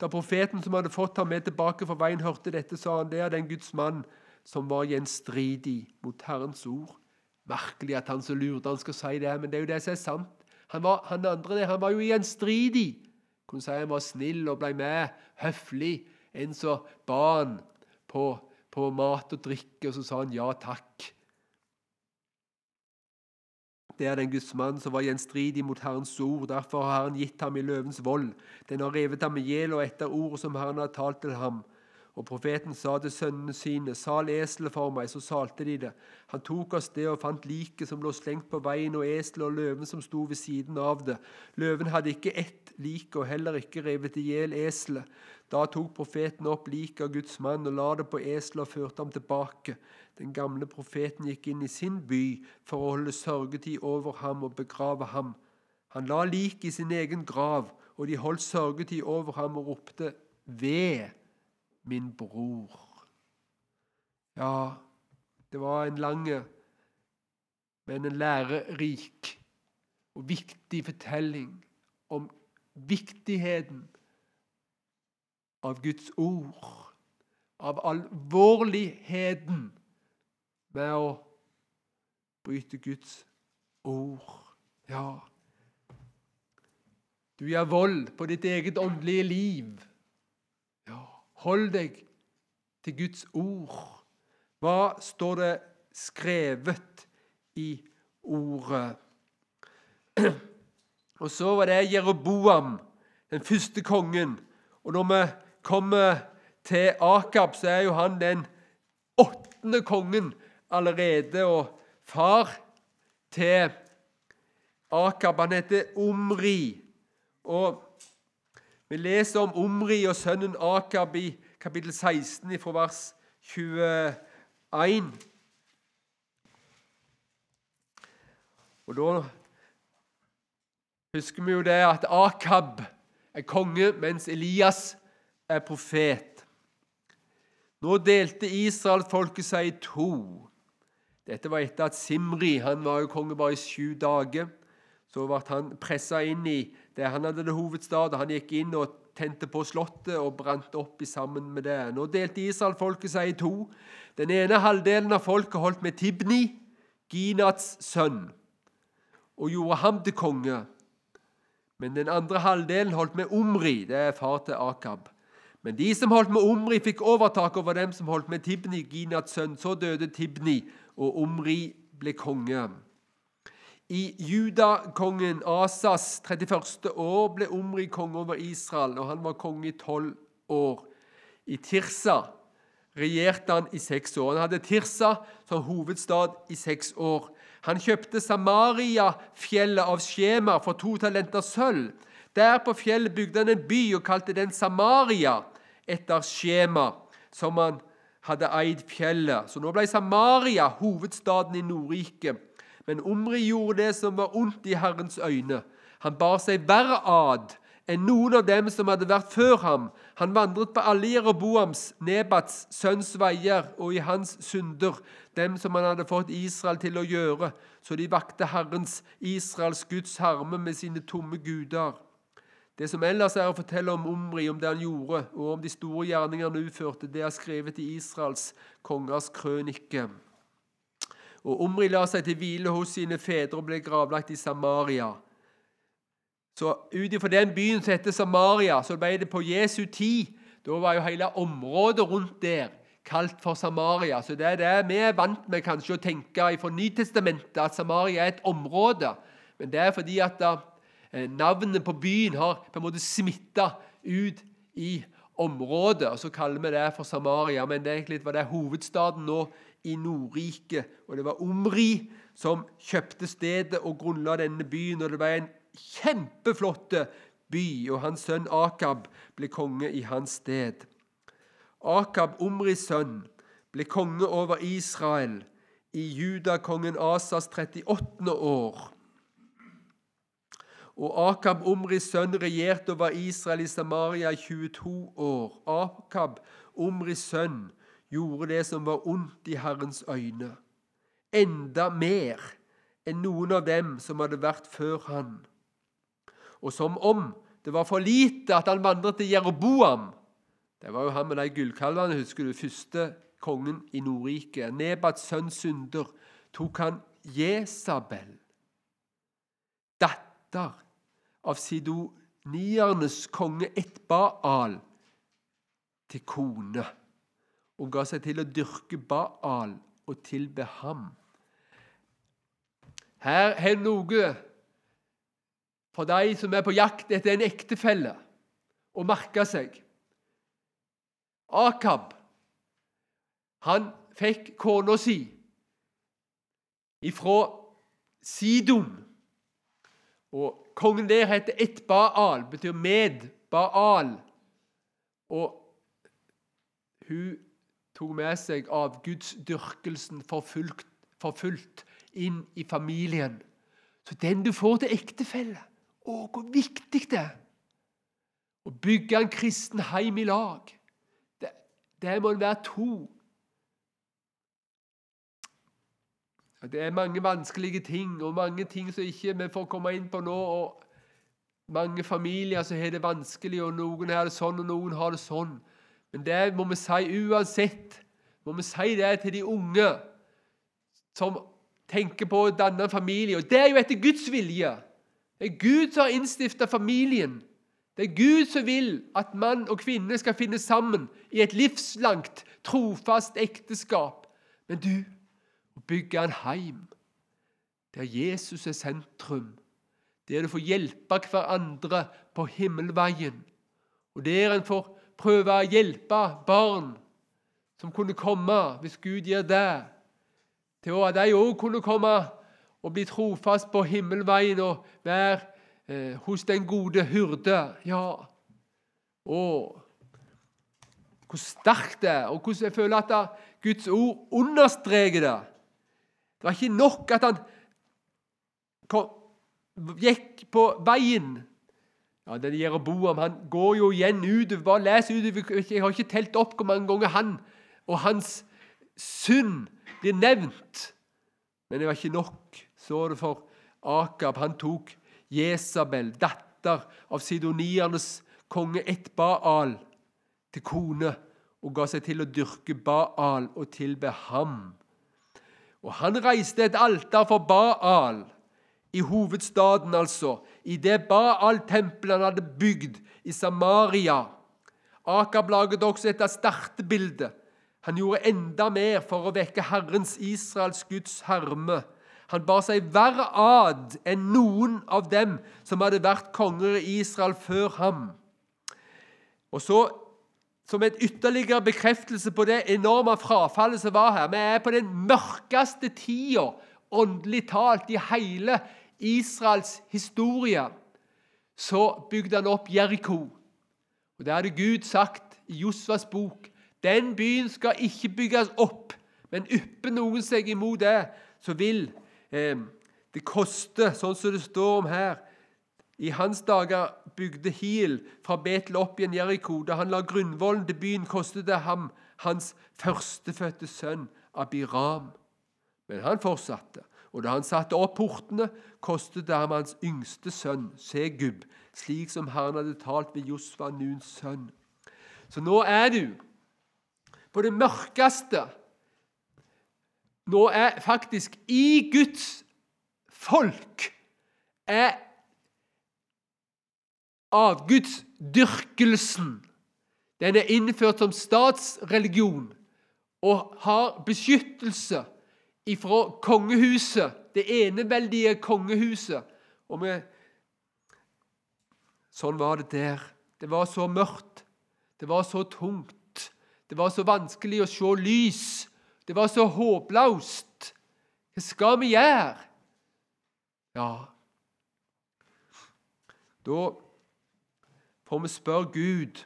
Da profeten som hadde fått ham med tilbake fra veien, hørte dette, sa han det er den Guds mann som var gjenstridig mot Herrens ord. Merkelig at han så lurte han skal si det, men det er jo det som er sant. Han, var, han andre han var jo gjenstridig. Kunne si han var snill og ble med, høflig. En som ba han på, på mat og drikke, og så sa han ja takk. Det er den Guds mann som var gjenstridig mot Herrens ord. Derfor har Herren gitt ham i løvens vold. Den har revet ham i hjel, og etter ordet som Herren har talt til ham. Og profeten sa til sønnene sine, sal eselet for meg, så salte de det. Han tok av sted og fant liket som lå slengt på veien, og eselet og løven som sto ved siden av det. Løven hadde ikke ett like og heller ikke revet i hjel eselet. Da tok profeten opp liket av Guds mann og la det på eselet og førte ham tilbake. Den gamle profeten gikk inn i sin by for å holde sørgetid over ham og begrave ham. Han la liket i sin egen grav, og de holdt sørgetid over ham og ropte ved min bror. Ja, det var en lang, men en lærerik og viktig fortelling om viktigheten av Guds ord, av alvorligheten med å bryte Guds ord. Ja, du gjør vold på ditt eget åndelige liv. Ja, Hold deg til Guds ord. Hva står det skrevet i ordet? [clears throat] Og så var det Jeroboam, den første kongen. Og når vi kommer til Akab, så er jo han den åttende kongen allerede, og far til Akab han heter Omri. Og vi leser om Omri og sønnen Akab i kapittel 16 fra vers 21. Og da husker vi jo det at Akab er konge, mens Elias er profet. Nå delte Israel-folket seg i to. Dette var etter at Simri han var jo konge bare i sju dager. Så ble han pressa inn i det han hadde det hovedstad. Han gikk inn og tente på slottet og brant opp i sammen med det. Nå delte Israel-folket seg i to. Den ene halvdelen av folket holdt med Tibni, Ginats sønn, og gjorde ham til konge. Men den andre halvdelen holdt med Omri, det er far til Akab. Men de som holdt med Omri, fikk overtak over dem som holdt med Tibni, Ginats sønn. Så døde Tibni, og Omri ble konge. I judakongen Asas 31. år ble Omri konge over Israel, og han var konge i tolv år. I Tirsa regjerte han i seks år. Han hadde Tirsa som hovedstad i seks år. Han kjøpte Samaria-fjellet av Skjema for to talenter sølv. Der på fjellet bygde han en by og kalte den Samaria etter Skjema, som han hadde eid fjellet. Så nå ble Samaria hovedstaden i Nordriket. Men Omri gjorde det som var ondt i Herrens øyne. Han bar seg verre ad enn noen av dem som hadde vært før ham. Han vandret på alle Jeroboams, Nebats sønns veier og i hans synder, dem som han hadde fått Israel til å gjøre, så de vakte Herrens, Israels Guds harme med sine tomme guder. Det som ellers er å fortelle om Omri, om det han gjorde, og om de store gjerningene han utførte, det er skrevet i Israels kongers krønike. Og Omri la seg til hvile hos sine fedre og ble gravlagt i Samaria. Så ut ifra den byen som heter Samaria, så ble det på Jesu tid Da var jo hele området rundt der kalt for Samaria. Så det er det vi er vant med kanskje å tenke fra Nytestamentet, at Samaria er et område. Men det er fordi at da, navnet på byen har på en måte smitta ut i området. og Så kaller vi det for Samaria, men det egentlig var det hovedstaden nå i Nordriket. Og det var Omri som kjøpte stedet og grunnla denne byen. og Det var en kjempeflott by, og hans sønn Akab ble konge i hans sted. Akab, Omris sønn, ble konge over Israel i judakongen Asas 38. år. Og Akab, Omris sønn, regjerte over Israel i Samaria i 22 år. Akab, Omris sønn, gjorde det som var ondt i Herrens øyne, enda mer enn noen av dem som hadde vært før han. Og som om det var for lite at han vandret til Jeroboam Det var jo han med de gullkalvene, husker du, første kongen i Nordriket. Nebats sønn synder tok han Jesabel, datter av sidoniernes konge Etbaal, til kone og ga seg til å dyrke Baal og tilbe ham. Her er noe for de som er på jakt etter en ektefelle, å merke seg. Akab han fikk kona si ifra Sidon. Og kongen der heter Et-Baal, betyr med Baal. Og hun tok med seg av gudsdyrkelsen forfulgt, forfulgt inn i familien. Så den du får til ektefelle Å, hvor viktig det er! Å bygge en kristen heim i lag. Det, må være to. Det er mange vanskelige ting, og mange ting som ikke vi får komme inn på nå. og Mange familier som har det vanskelig, og noen har det sånn, og noen har det sånn. Men det må vi si uansett. Må vi si det til de unge som tenker på å danne en familie. Og det er jo etter Guds vilje. Det er Gud som har innstifta familien. Det er Gud som vil at mann og kvinne skal finne sammen i et livslangt, trofast ekteskap. Men du, bygge en heim der Jesus er sentrum, der du får hjelpe hverandre på himmelveien, og der en får prøve å hjelpe barn som kunne komme, hvis Gud gir det, til at de òg kunne komme og bli trofast på himmelveien og være eh, hos den gode hyrde. Ja. Å, hvor sterkt det er, og hvordan jeg føler at Guds ord understreker det. Det var ikke nok at han gikk på veien. Ja, det er Jeroboam han går jo igjen utover. Bare les utover. Jeg har ikke telt opp hvor mange ganger han og hans synd blir nevnt. Men det var ikke nok, så det for Akab. Han tok Jesabel, datter av sidoniernes konge Etbaal, til kone og ga seg til å dyrke Baal og tilbe ham. Og han reiste et alter for Baal i hovedstaden, altså, i det Baal-tempelet han hadde bygd i Samaria. Akab laget også et startbilde. han gjorde enda mer for å vekke Herrens, Israels Guds herme. Han bar seg verre ad enn noen av dem som hadde vært konger i Israel før ham. Og så, Som et ytterligere bekreftelse på det enorme frafallet som var her Vi er på den mørkeste tida, åndelig talt, i hele Israels historie. Så bygde han opp Jeriko. Og Det hadde Gud sagt i Josvas bok den byen skal ikke bygges opp, men ypper noen seg imot det, så vil eh, det koste, sånn som det står om her. I hans dager bygde Hil fra Betel opp igjen Jeriko. Da han la grunnvollen til byen, kostet det ham hans førstefødte sønn Abiram. Men han fortsatte. Og da han satte opp portene, kostet det ham hans yngste sønn, Segub, slik som Herren hadde talt ved Josva, Nuns sønn. Så nå er du på det mørkeste Nå er faktisk i Guds folk er avgudsdyrkelsen Den er innført som statsreligion og har beskyttelse ifra kongehuset, det eneveldige kongehuset. Og med, sånn var det der. Det var så mørkt. Det var så tungt. Det var så vanskelig å se lys. Det var så håpløst. Hva skal vi gjøre? Ja Da får vi spørre Gud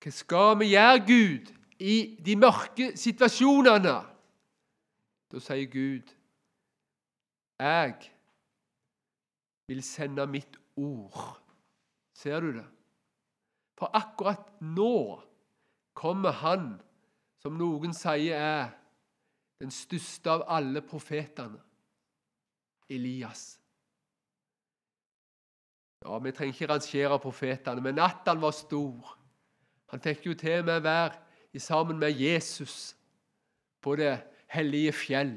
Hva skal vi gjøre, Gud, i de mørke situasjonene? Da sier Gud Jeg vil sende mitt ord. Ser du det? For akkurat nå kommer han som noen sier er den største av alle profetene, Elias. Ja, Vi trenger ikke rangere profetene, men Nathan var stor. Han fikk jo til med å være sammen med Jesus på det hellige fjell.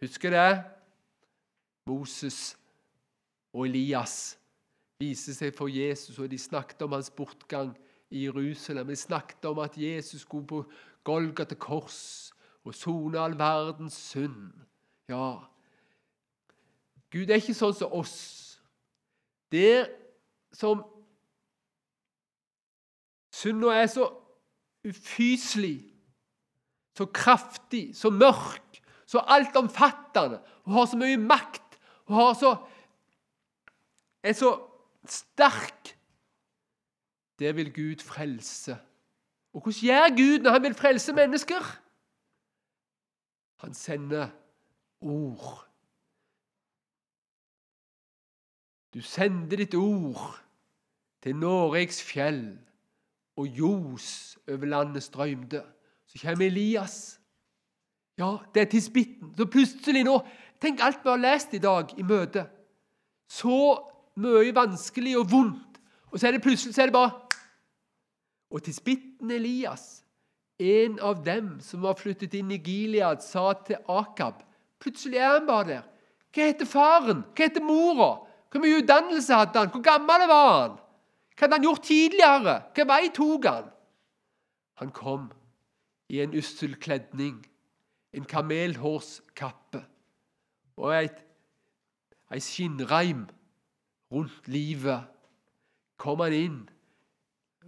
Husker det? Moses og Elias viste seg for Jesus, og de snakket om hans bortgang i Jerusalem. De snakket om at Jesus skulle på Golgata kors og sone all verdens synd. Ja, Gud er ikke sånn som oss. Det som Synda er så ufyselig, så kraftig, så mørk, så altomfattende og har så mye makt og har så, er så sterk det vil Gud frelse. Og hvordan gjør Gud når han vil frelse mennesker? Han sender ord. Du sender ditt ord til Noregs fjell, og ljos over landet strømde. Så kommer Elias. Ja, det er tisbitten. Så plutselig nå Tenk alt vi har lest i dag i møtet. Så mye vanskelig og vondt. Og så er det plutselig så er det bare og til spitten Elias, en av dem som var flyttet inn i Gilead, sa til Akab Plutselig er han bare der. Hva heter faren? Hva heter mora? Hvor mye utdannelse hadde han? Hvor gammel var han? Hva hadde han gjort tidligere? Hva vei tok han? Han kom i en ussel kledning, en kamelhårskappe og et, ei skinnreim rundt livet. Kom han inn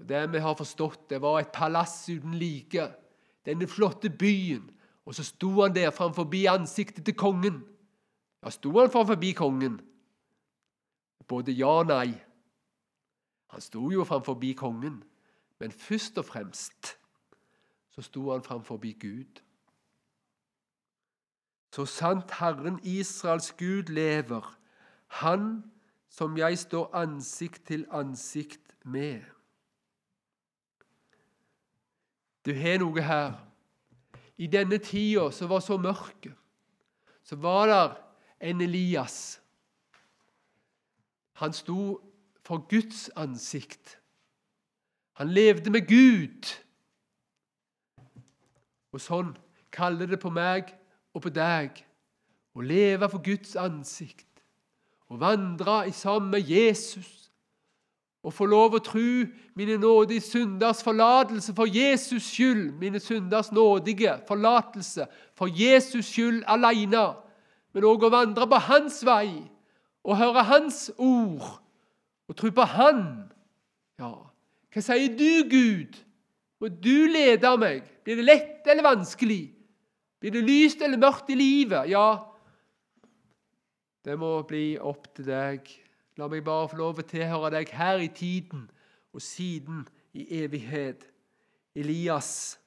det vi har forstått, det var et palass uten like. Denne flotte byen. Og så sto han der framfor ansiktet til kongen. Ja, sto han for forbi kongen? Både ja og nei. Han sto jo framfor kongen, men først og fremst så sto han framfor Gud. Så sant Herren Israels Gud lever, Han som jeg står ansikt til ansikt med. Du har noe her. I denne tida som var så mørk, så var der en Elias. Han sto for Guds ansikt. Han levde med Gud. Og sånn kaller det på meg og på deg å leve for Guds ansikt. Å vandre i sammen med Jesus. å få lov å tro mine nådige synders forlatelse for Jesus skyld. Mine synders nådige forlatelse for Jesus skyld alene. Men òg å vandre på hans vei og høre hans ord og tro på han. Ja, hva sier du, Gud? Må du lede meg? Blir det lett eller vanskelig? Blir det lyst eller mørkt i livet? Ja, det må bli opp til deg. La meg bare få lov å tilhøre deg her i tiden og siden i evighet. Elias,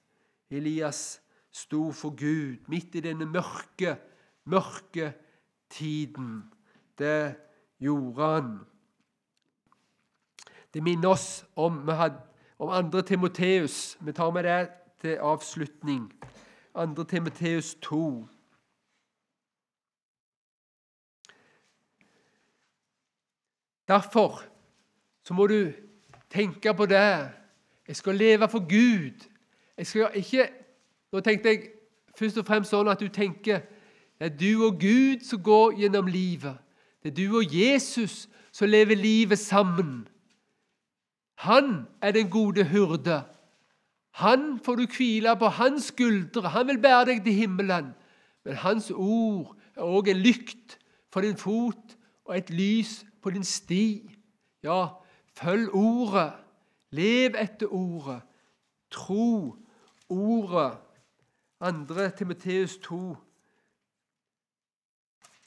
Elias sto for Gud midt i denne mørke, mørke tiden. Det gjorde han. Det minner oss om, om andre Timoteus. Vi tar med det til avslutning. 2. Timoteus 2. Derfor så må du tenke på det. Jeg skal leve for Gud. Jeg skal ikke Nå tenkte jeg først og fremst sånn at du tenker det er du og Gud som går gjennom livet. Det er du og Jesus som lever livet sammen. Han er den gode hyrde. Han får du hvile på hans skuldre. Han vil bære deg til himmelen. Men hans ord er òg en lykt for din fot og et lys på din sti. Ja, følg ordet. Lev etter ordet. Tro ordet. 2. Timoteus 2,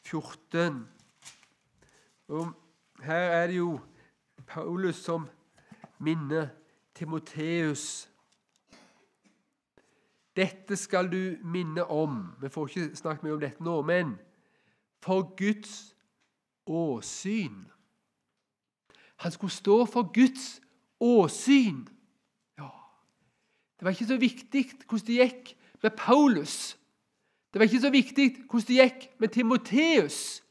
14. Og her er det jo Paulus som minner Timoteus dette skal du minne om. Vi får ikke snakke mye om dette nå, men for Guds åsyn. Han skulle stå for Guds åsyn. Ja. Det var ikke så viktig hvordan det gikk med Paulus. Det var ikke så viktig hvordan det gikk med Timoteus.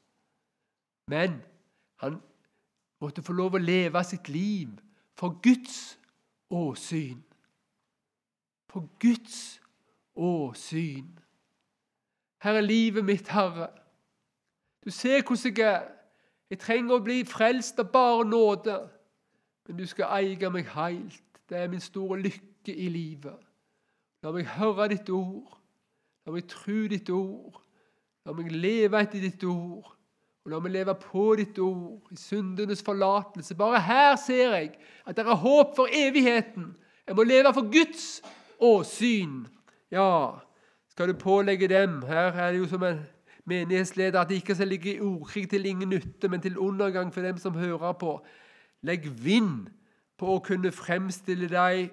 Men han måtte få lov å leve sitt liv for Guds åsyn. For Guds åsyn. Her er livet mitt, Herre. Du ser hvordan jeg er. Jeg trenger å bli frelst av bare nåde. Men du skal eie meg helt. Det er min store lykke i livet. La meg høre ditt ord. La meg tro ditt ord. La meg leve etter ditt ord. Og la meg leve på ditt ord, i syndenes forlatelse. Bare her ser jeg at det er håp for evigheten. Jeg må leve for Guds åsyn. Ja, skal du pålegge dem Her er det jo som en menighetsleder at det ikke skal ligge i ordkrig til ingen nytte, men til undergang for dem som hører på. Legg vind på å kunne fremstille deg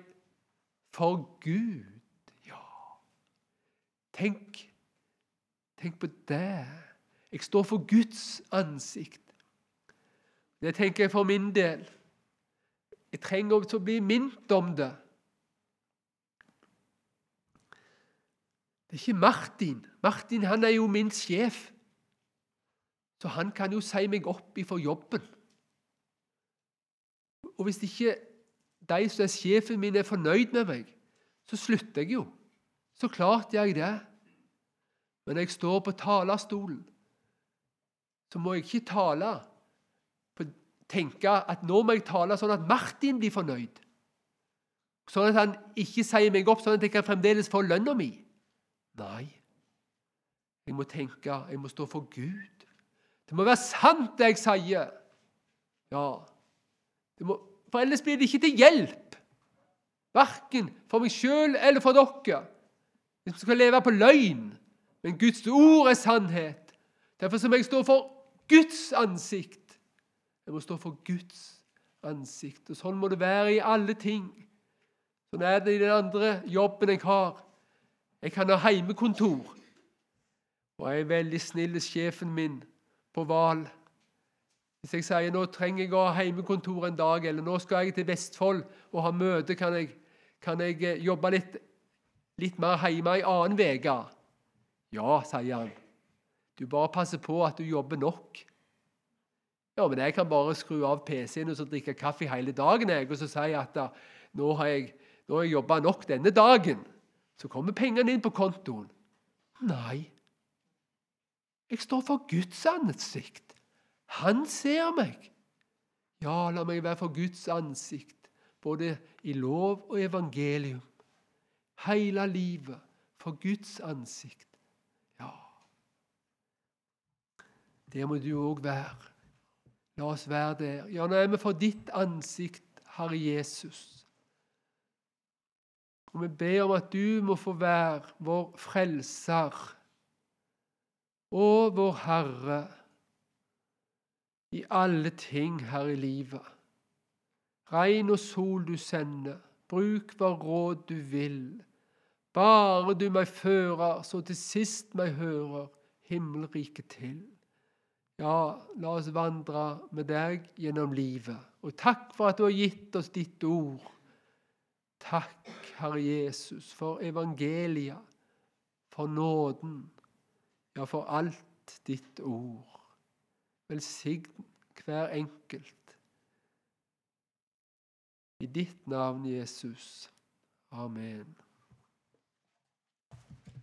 for Gud. Ja, tenk, tenk på det. Jeg står for Guds ansikt. Det tenker jeg for min del. Jeg trenger å bli minnet om det. Det er ikke Martin. Martin han er jo min sjef. Så han kan jo si meg opp ifra jobben. Og hvis ikke de som er sjefen min, er fornøyd med meg, så slutter jeg jo. Så klart gjør jeg det. Men jeg står på talerstolen, så må jeg ikke tale tenke at nå må jeg tale sånn at Martin blir fornøyd. Sånn at han ikke sier meg opp, sånn at jeg kan fremdeles få lønna mi. Nei. Jeg må tenke, jeg må stå for Gud. Det må være sant, det jeg sier. Ja. Må, for ellers blir det ikke til hjelp. Verken for meg sjøl eller for dere. Vi skal leve på løgn. Men Guds ord er sannhet. Derfor må jeg stå for Guds ansikt. Jeg må stå for Guds ansikt. Og Sånn må det være i alle ting. Sånn er det i den andre jobben jeg har. Jeg kan ha heimekontor. Og jeg er veldig snill sjefen min på Hval. Hvis jeg sier nå trenger jeg å ha heimekontor en dag, eller nå skal jeg til Vestfold og ha møte, kan jeg, kan jeg eh, jobbe litt, litt mer hjemme ei annen uke? Ja, sier han. Du bare passer på at du jobber nok. Ja, men jeg kan bare skru av PC-en og så drikke kaffe hele dagen jeg, og så si at da, nå har jeg, nå jeg jobba nok denne dagen. Så kommer pengene inn på kontoen. Nei. Jeg står for Guds ansikt. Han ser meg. Ja, la meg være for Guds ansikt, både i lov og evangelium. Hele livet for Guds ansikt. Ja. Det må du òg være. La oss være der. Ja, nå er vi for ditt ansikt, Herre Jesus. Og vi ber om at du må få være vår frelser og vår Herre i alle ting her i livet. Regn og sol du sender, bruk hva råd du vil. Bare du meg fører, så til sist meg hører himmelriket til. Ja, la oss vandre med deg gjennom livet. Og takk for at du har gitt oss ditt ord. Takk, Herre Jesus, for evangeliet, for nåden, ja, for alt ditt ord. Velsign hver enkelt. I ditt navn, Jesus. Amen.